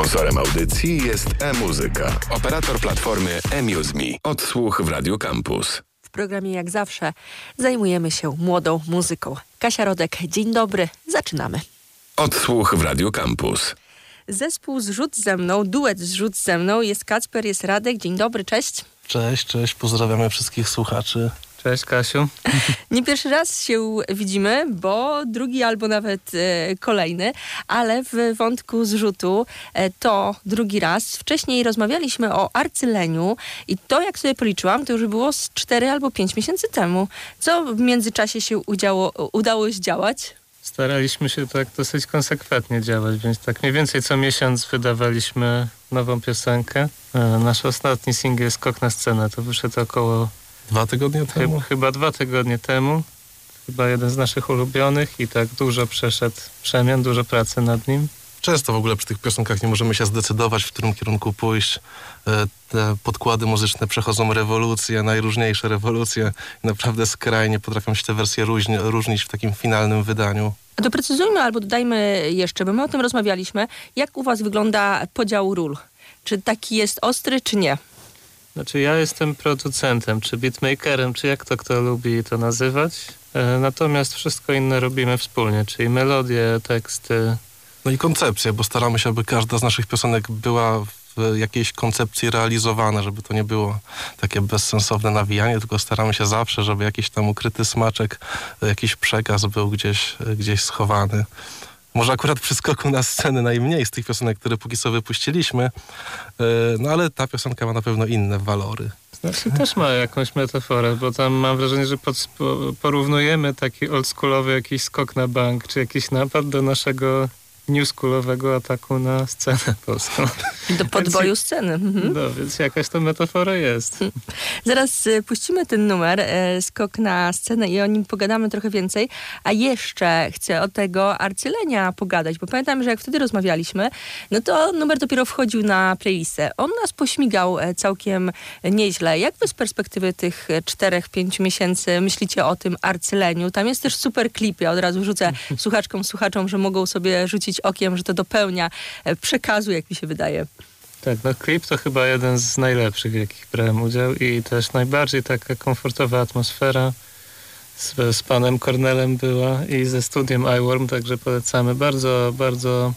Sponsorem audycji jest e-muzyka, operator platformy eMuseMe. Odsłuch w Radio Campus. W programie jak zawsze zajmujemy się młodą muzyką. Kasia Rodek, dzień dobry, zaczynamy. Odsłuch w Radio Campus. Zespół Zrzut ze mną, duet Zrzut ze mną, jest Kacper, jest Radek, dzień dobry, cześć. Cześć, cześć, pozdrawiamy wszystkich słuchaczy. Cześć Kasiu. Nie pierwszy raz się widzimy, bo drugi albo nawet e, kolejny, ale w wątku zrzutu e, to drugi raz. Wcześniej rozmawialiśmy o arcyleniu i to jak sobie policzyłam, to już było z 4 albo 5 miesięcy temu. Co w międzyczasie się udziało, udało zdziałać? Staraliśmy się tak dosyć konsekwentnie działać, więc tak mniej więcej co miesiąc wydawaliśmy nową piosenkę. E, nasz ostatni singiel Skok na scenę to wyszedł około Dwa tygodnie temu? Chyba, chyba dwa tygodnie temu. Chyba jeden z naszych ulubionych i tak dużo przeszedł przemian, dużo pracy nad nim. Często w ogóle przy tych piosenkach nie możemy się zdecydować, w którym kierunku pójść. E, te podkłady muzyczne przechodzą rewolucje, najróżniejsze rewolucje. Naprawdę skrajnie potrafią się te wersje różni, różnić w takim finalnym wydaniu. A doprecyzujmy albo dodajmy jeszcze, bo my o tym rozmawialiśmy. Jak u was wygląda podział ról? Czy taki jest ostry, czy nie? Znaczy ja jestem producentem, czy beatmakerem, czy jak to kto lubi to nazywać. E, natomiast wszystko inne robimy wspólnie, czyli melodie, teksty. No i koncepcje, bo staramy się, aby każda z naszych piosenek była w jakiejś koncepcji realizowana, żeby to nie było takie bezsensowne nawijanie, tylko staramy się zawsze, żeby jakiś tam ukryty smaczek, jakiś przekaz był gdzieś, gdzieś schowany. Może akurat przy skoku na scenę najmniej z tych piosenek, które póki co wypuściliśmy, e, no ale ta piosenka ma na pewno inne walory. Znaczy też ma jakąś metaforę, bo tam mam wrażenie, że pod, porównujemy taki oldschoolowy jakiś skok na bank, czy jakiś napad do naszego newschoolowego ataku na scenę polską. Do podboju sceny. Mhm. No, więc jakaś to metafora jest. Zaraz y, puścimy ten numer, e, skok na scenę i o nim pogadamy trochę więcej. A jeszcze chcę o tego arcylenia pogadać, bo pamiętam, że jak wtedy rozmawialiśmy, no to numer dopiero wchodził na playlistę. On nas pośmigał e, całkiem nieźle. Jak wy z perspektywy tych czterech, pięciu miesięcy myślicie o tym arcyleniu? Tam jest też super klip. Ja od razu rzucę słuchaczkom, słuchaczom, że mogą sobie rzucić okiem, że to dopełnia e, przekazu, jak mi się wydaje. Tak, no klip to chyba jeden z najlepszych, w jakich brałem udział i też najbardziej taka komfortowa atmosfera z, z panem Cornelem była i ze studiem iWorm, także polecamy. Bardzo, bardzo,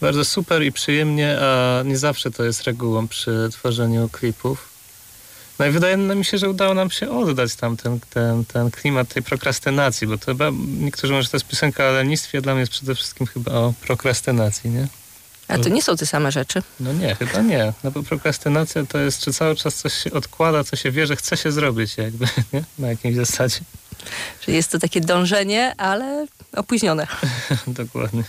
bardzo super i przyjemnie, a nie zawsze to jest regułą przy tworzeniu klipów. No i wydaje mi się, że udało nam się oddać tam ten, ten, ten klimat tej prokrastynacji, bo to chyba, niektórzy może to jest piosenka o lenistwie, dla mnie jest przede wszystkim chyba o prokrastynacji, nie? A to nie są te same rzeczy? No nie, chyba nie. No bo prokrastynacja to jest, czy cały czas coś się odkłada, co się wie, że chce się zrobić jakby, nie? Na jakimś zasadzie. Czyli jest to takie dążenie, ale opóźnione. Dokładnie.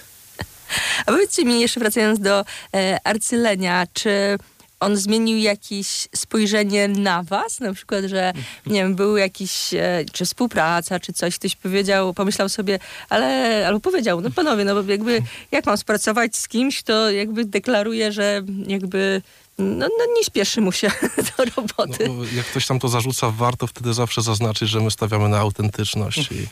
A powiedzcie mi, jeszcze wracając do e, arcylenia, czy on zmienił jakieś spojrzenie na was? Na przykład, że nie wiem, był jakiś, e, czy współpraca, czy coś, ktoś powiedział, pomyślał sobie, ale, albo powiedział, no panowie, no jakby, jak mam spracować z kimś, to jakby deklaruję, że jakby no, no nie śpieszy mu się do roboty. No, jak ktoś tam to zarzuca, warto wtedy zawsze zaznaczyć, że my stawiamy na autentyczność. I, y,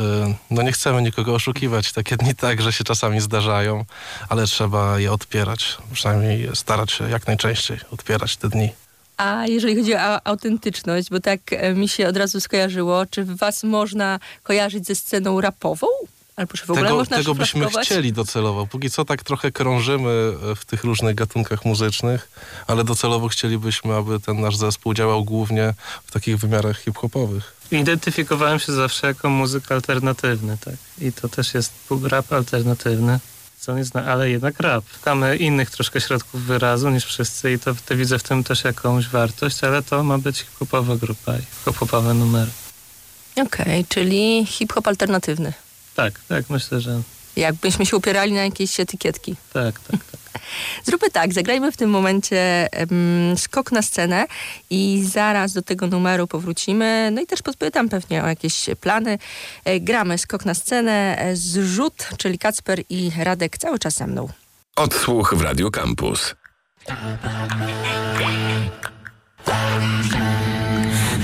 no nie chcemy nikogo oszukiwać. Takie dni tak, że się czasami zdarzają, ale trzeba je odpierać. Przynajmniej starać się jak najczęściej odpierać te dni. A jeżeli chodzi o autentyczność, bo tak e, mi się od razu skojarzyło, czy was można kojarzyć ze sceną rapową? Albo czy w ogóle tego, można tego byśmy chcieli docelowo. Póki co tak trochę krążymy e, w tych różnych gatunkach muzycznych, ale docelowo chcielibyśmy, aby ten nasz zespół działał głównie w takich wymiarach hip-hopowych. Identyfikowałem się zawsze jako muzyk alternatywny, tak. I to też jest rap alternatywny, co nie zna, ale jednak rap. Szukamy innych troszkę środków wyrazu niż wszyscy i to, to widzę w tym też jakąś wartość, ale to ma być hip-hopowa grupa i hip-hopowe numery. Okej, okay, czyli hip-hop alternatywny. Tak, tak, myślę, że... Jakbyśmy się upierali na jakieś etykietki. Tak, tak, tak. Zróbmy tak, zagrajmy w tym momencie um, skok na scenę i zaraz do tego numeru powrócimy. No i też podpytam pewnie o jakieś plany. E, gramy skok na scenę, e, zrzut, czyli Kacper i Radek cały czas ze mną. Odsłuch w Radio Campus.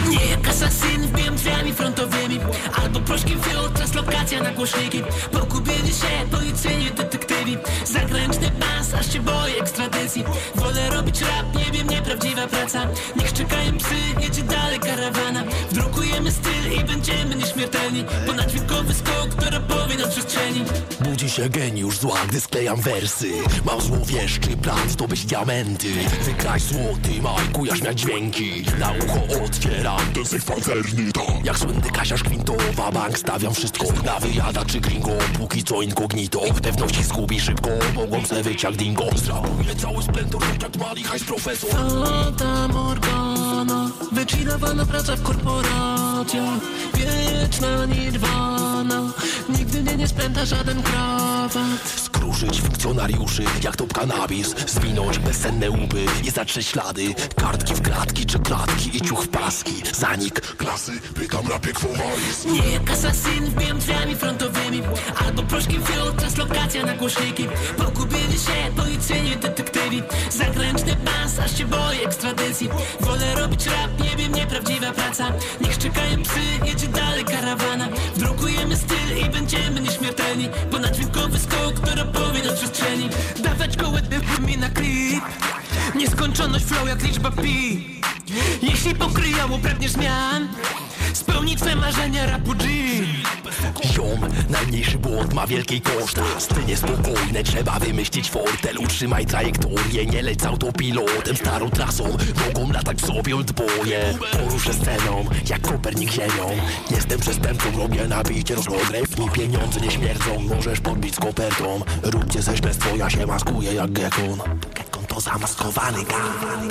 Nie jak asasyn wbijam drzwiami frontowymi Albo proszkiem fiut, translokacja na głośniki. Pogubienie się, policyjnie detektywi. Zagraniczny bas, aż się boję ekstradycji. Wolę robić rap, nie wiem, nieprawdziwa praca. Niech czekają psy, jedzie dalej karawana. Wdrukujemy styl i będziemy nieśmiertelni. Ponadwiekowy skok to rapowie na przestrzeni Budzi się geniusz zła, gdy sklejam wersy. Mam złowieszczy plan zdobyć diamenty. Wykraść złoty majku, jaż miać dźwięki. Na ucho otwieram Język pancerny to Jak słynny Kasiarz Kwintowa Bank stawiam wszystko na wyjada czy gringo. Póki co incognito Pewności zgubi szybko Mogą se wyć jak dingo. Zrabuję cały splendor jak mali hajs profesor. Morgana Wychillowana praca w korporacjach. Wieczna nirwana. Nigdy mnie nie spęta żaden krawat. Skruszyć funkcjonariuszy jak top kanabis. Zwinąć bezsenne łupy i zatrzeć ślady. Kartki w klatki czy klatki i ciuch w paski. Zanik klasy, pytam rapie kwowalis Nie jak asasyn wbijam drzwiami frontowymi Albo proszkiem fiol, translokacja na głośniki. Pogubili się policyjni detektywi. Zagraniczny bans, aż się boję ekstradycji. Wolę robić praca. Niech czekają psy, jedzie dalej karawana. Wdrukujemy styl i będziemy nieśmiertelni. Ponadwiekowy skok to rapowie na przestrzeni. Dawać gołe mi na klip Nieskończoność flow jak liczba pi. Jeśli pokryjało pragniesz zmian Spełni twe marzenia rapu G Ziom, najmniejszy błąd ma wielkiej koszt. Styl niespokojne, trzeba wymyślić fortel. Utrzymaj trajektorię, nie leć z autopilotem. Starą trasą, mogą latać sobie odboje Poruszę sceną, jak Kopernik ziemią. Jestem przestępcą, robię nabicie rozgrywki Pieniądze nie śmierdzą, możesz podbić z kopertą. Róbcie coś bez twoja się maskuje jak gekon. Gekon to zamaskowany gan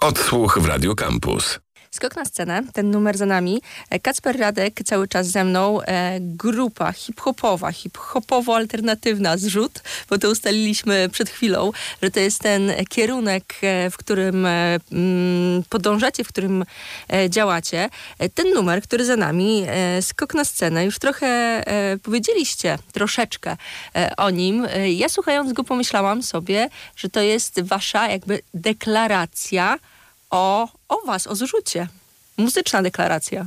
Odsłuch w Radio Campus. Skok na scenę, ten numer za nami. E, Kacper Radek cały czas ze mną. E, grupa hip-hopowa, hip-hopowo-alternatywna zrzut, bo to ustaliliśmy przed chwilą, że to jest ten kierunek, e, w którym e, mm, podążacie, w którym e, działacie. Ten numer, który za nami, e, skok na scenę, już trochę powiedzieliście troszeczkę o nim. Ja słuchając go pomyślałam sobie, że to jest wasza jakby deklaracja o, o was, o zrzucie. Muzyczna deklaracja.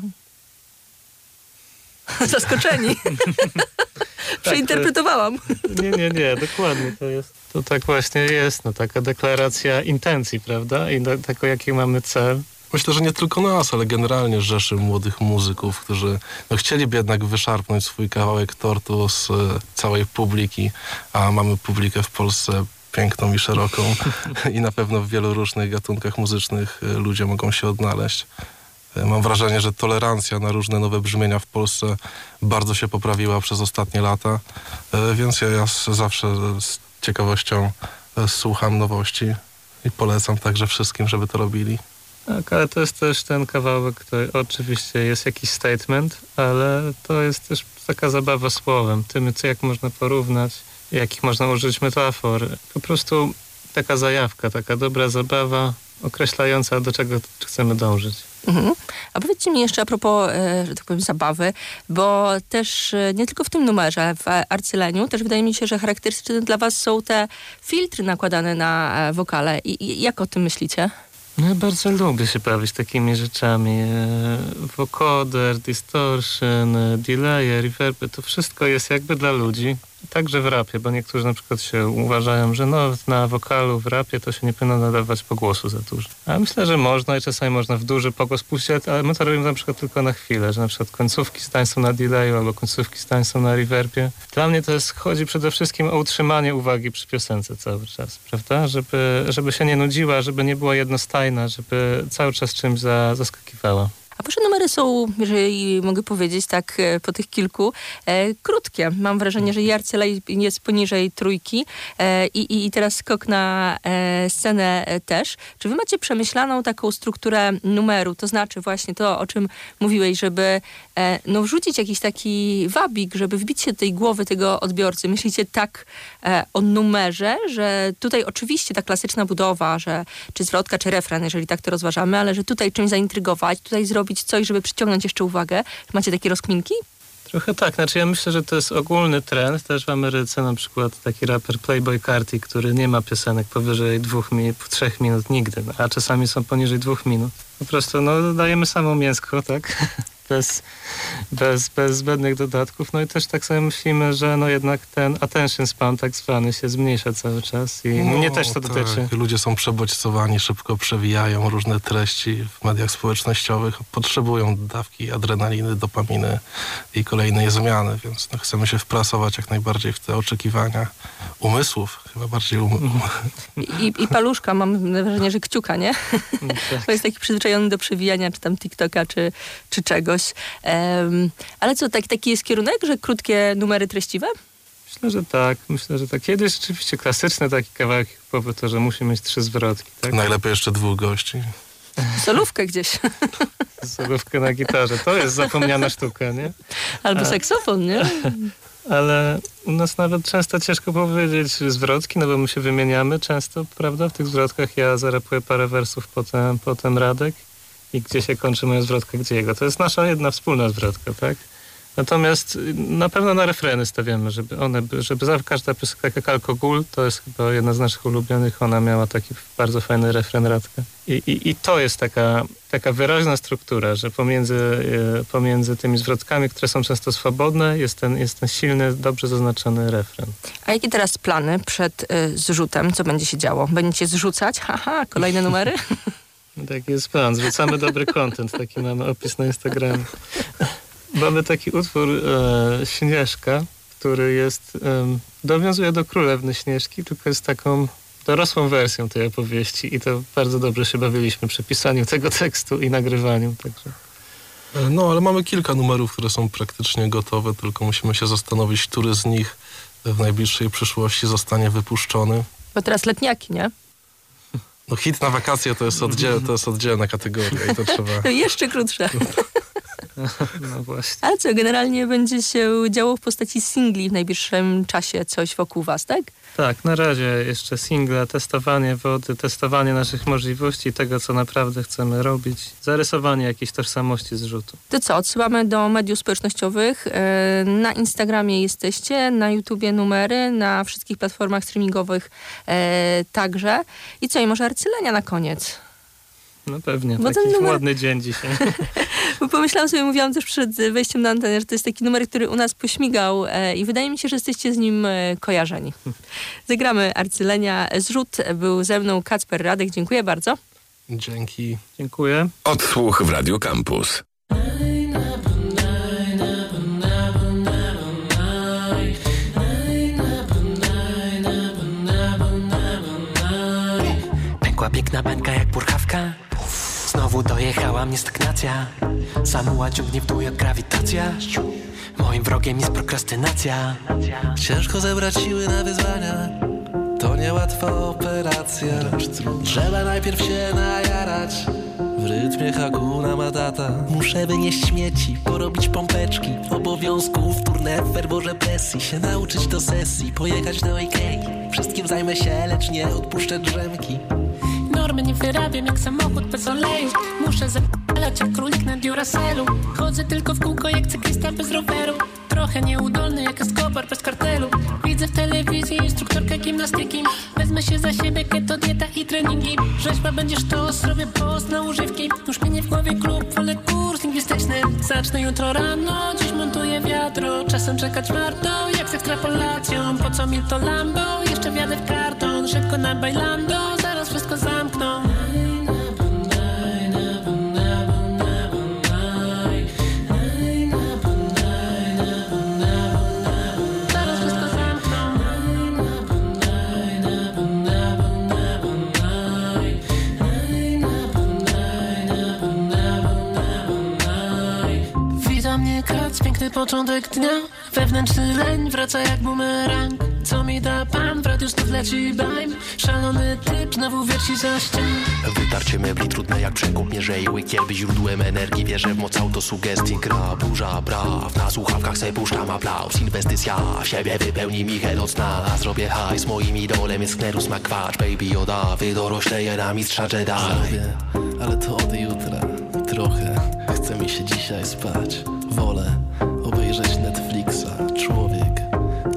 Zaskoczeni. Przeinterpretowałam. Nie, nie, nie, dokładnie to jest. To tak właśnie jest, no taka deklaracja intencji, prawda? I do, tego, jaki mamy cel. Myślę, że nie tylko nas, ale generalnie rzeszy młodych muzyków, którzy no, chcieliby jednak wyszarpnąć swój kawałek tortu z e, całej publiki, a mamy publikę w Polsce piękną i szeroką i na pewno w wielu różnych gatunkach muzycznych e, ludzie mogą się odnaleźć. E, Mam wrażenie, że tolerancja na różne nowe brzmienia w Polsce bardzo się poprawiła przez ostatnie lata, e, więc ja, ja zawsze z ciekawością słucham nowości i polecam także wszystkim, żeby to robili. Tak, ale to jest też ten kawałek, który oczywiście jest jakiś statement, ale to jest też taka zabawa słowem, tym, co jak można porównać, jakich można użyć metafor. Po prostu taka zajawka, taka dobra zabawa określająca, do czego chcemy dążyć. Mhm. A powiedzcie mi jeszcze a propos, e, że tak powiem, zabawy, bo też e, nie tylko w tym numerze, w Arcyleniu, też wydaje mi się, że charakterystyczne dla was są te filtry nakładane na e, wokale. I, jak o tym myślicie? No ja bardzo lubię się bawić takimi rzeczami. Vocoder, distortion, delay, reverby, to wszystko jest jakby dla ludzi. Także w rapie, bo niektórzy na przykład się uważają, że no na wokalu w rapie to się nie powinno nadawać pogłosu za dużo. A myślę, że można i czasami można w duży pogłos puścić, ale my to robimy na przykład tylko na chwilę, że na przykład końcówki zdań są na delayu albo końcówki zdań są na reverbie. Dla mnie to jest, chodzi przede wszystkim o utrzymanie uwagi przy piosence cały czas, prawda? Żeby, żeby się nie nudziła, żeby nie była jednostajna, żeby cały czas czymś za, zaskakiwała. A wasze numery są, jeżeli mogę powiedzieć tak e, po tych kilku, e, krótkie. Mam wrażenie, że i Arcylej jest poniżej trójki e, i, i, teraz skok na e, scenę e, też. Czy wy macie przemyślaną taką strukturę numeru? To znaczy właśnie to, o czym mówiłeś, żeby e, no, wrzucić jakiś taki wabik, żeby wbić się do tej głowy tego odbiorcy. Myślicie tak o numerze, że tutaj oczywiście ta klasyczna budowa, że czy zwrotka, czy refren, jeżeli tak to rozważamy, ale że tutaj czymś zaintrygować, tutaj zrobić coś, żeby przyciągnąć jeszcze uwagę. Macie takie rozkminki? Trochę tak, znaczy ja myślę, że to jest ogólny trend też w Ameryce, na przykład taki raper Playboy Carti, który nie ma piosenek powyżej dwóch minut, trzech minut nigdy, a czasami są poniżej dwóch minut. Po prostu no, dajemy samo mięsko, tak? Bez, bez, bez zbędnych dodatków. No i też tak sobie myślimy, że no jednak ten attention span tak zwany się zmniejsza cały czas i No, mnie też to dotyczy. Tak. Ludzie są przebodźcowani, szybko przewijają różne treści w mediach społecznościowych, potrzebują dawki adrenaliny, dopaminy i kolejnej zmiany, więc no, chcemy się wprasować jak najbardziej w te oczekiwania umysłów, chyba bardziej um... I, I paluszka, mam wrażenie, że kciuka, nie? Tak. Bo jest taki przyzwyczajony do przewijania, czy tam TikToka, czy, czy czegoś. Ale co, tak, taki jest kierunek, że krótkie numery treściwe? Myślę, że tak. Myślę, że tak. Kiedyś rzeczywiście klasyczny taki kawałek hip-hopu to, że musi mieć trzy zwrotki, tak? najlepiej jeszcze dwóch gości. Solówkę gdzieś. Solówkę na gitarze. To jest zapomniana sztuka, nie? Albo A. saksofon, nie? Ale u nas nawet często ciężko powiedzieć zwrotki, no bo my się wymieniamy często, prawda? W tych zwrotkach ja zarapuję parę wersów, potem, potem Radek i gdzie się kończy moja zwrotka, gdzie jego. To jest nasza jedna wspólna zwrotka, tak? Natomiast y, na pewno na refreny stawiamy, żeby one, by- żeby za każda piosenka, Alkohol, to jest chyba jedna z naszych ulubionych, ona miała taki bardzo fajny refren Radka. I, i, i to jest taka, taka wyraźna struktura, że pomiędzy, y, pomiędzy tymi zwrotkami, które są często swobodne, jest ten, jest ten silny, dobrze zaznaczony refren. A jakie teraz plany przed y, zrzutem? Co będzie się działo? Będziecie zrzucać? Haha, kolejne numery? Taki jest plan. Zwracamy dobry content. Taki mamy opis na Instagramie. Mamy taki utwór e, Śnieżka, który jest, em, dowiązuje do Królewny Śnieżki, tylko jest taką dorosłą wersją tej opowieści i to bardzo dobrze się bawiliśmy przy pisaniu tego tekstu i nagrywaniu. Także. No, ale mamy kilka numerów, które są praktycznie gotowe, tylko musimy się zastanowić, który z nich w najbliższej przyszłości zostanie wypuszczony. Bo teraz letniaki, nie? No hit na wakacje to jest, oddziel, to jest oddzielna kategoria i to trzeba... Jeszcze krótsze. No właśnie. Ale co, generalnie będzie się działo w postaci singli w najbliższym czasie coś wokół was, tak? Tak, na razie jeszcze single, testowanie wody, testowanie naszych możliwości, tego co naprawdę chcemy robić, zarysowanie jakiejś tożsamości zrzutu. To co, odsyłamy do mediów społecznościowych. E, Na Instagramie jesteście, na YouTubie numery, na wszystkich platformach streamingowych e, także. I co, i może arcylenia na koniec? No pewnie, Bo taki numer- ładny dzień dzisiaj. Bo pomyślałam sobie, mówiłam też przed wejściem na antenę, że to jest taki numer, który u nas pośmigał e, i wydaje mi się, że jesteście z nim e, kojarzeni. Zagramy arcylenia. Zrzut był ze mną Kacper Radek. Dziękuję bardzo. Dzięki. Dziękuję. Odsłuch w Radio Campus. Pękła piękna bańka jak purchawka Znowu dojechała mnie stagnacja. Samuła ciągnie w dół jak grawitacja. Moim wrogiem jest prokrastynacja. Ciężko zebrać siły na wyzwania. To niełatwa operacja. Trzeba najpierw się najarać. W rytmie Hakuna Matata. Muszę wynieść śmieci, porobić pompeczki Obowiązków, turne w ferworze presji. Się nauczyć do sesji, pojechać do Ikei Wszystkim zajmę się, lecz nie odpuszczę drzemki Normy nie wyrabiam jak samochód bez oleju. Muszę zapalać jak królik na Duracellu Chodzę tylko w kółko jak cyklista bez roweru. Trochę nieudolny jak Escobar bez kartelu. Widzę w telewizji instruktorkę gimnastyki. Wezmę się za siebie, keto, dieta i treningi. Rzeźba będziesz to, zrobię post na używki. Już mnie nie w głowie klub, wolę kurs lingwistyczny Zacznę jutro rano, dziś montuję wiadro. Czasem czekać warto, jak z ekstrapolacją. Po co mi to Lambo, jeszcze wjadę w karton Szybko na bailando, zaraz wszystko zamkną początek dnia. Wewnętrzny leń wraca jak bumerang. Co mi da pan, w radiu znów leci bajm. Szalony typ znowu wierci za ścian. Wytarcie mebli trudne jak przekop mierze i łykiel źródłem energii. Wierzę w moc autosugestii. Gra burza praw. Na słuchawkach se puszczam aplauz. Inwestycja w siebie wypełni mi head od sna A zrobię hajs moim idolem. Jest Knerus McQuatch Baby Yoda. Wydorośleję na mistrza Jedi. Lubię, ale to od jutra. Trochę. Chce mi się dzisiaj spać. Wolę obejrzeć Netflixa. Człowiek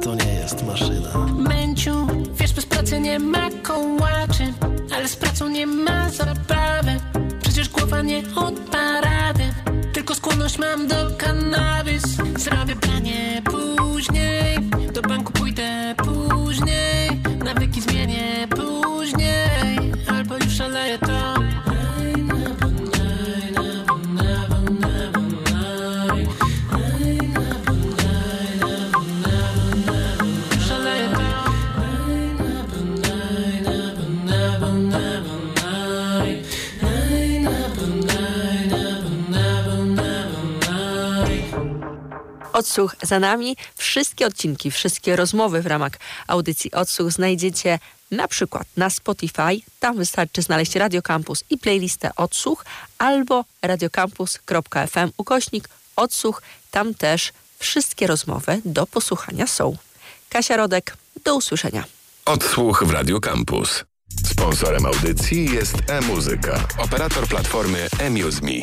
to nie jest maszyna. Męciu, wiesz, bez pracy nie ma kołaczy, ale z pracą nie ma zabawy. Przecież głowa nie od parady, tylko skłonność mam do kanabis. Zrobię planie później. Odsłuch za nami. Wszystkie odcinki, wszystkie rozmowy w ramach audycji Odsłuch znajdziecie na przykład na Spotify. Tam wystarczy znaleźć Radio Campus i playlistę Odsłuch albo radiocampus.fm ukośnik Odsłuch. Tam też wszystkie rozmowy do posłuchania są. Kasia Rodek, do usłyszenia. Odsłuch w Radio Campus. Sponsorem audycji jest e-muzyka, operator platformy eMuseMe.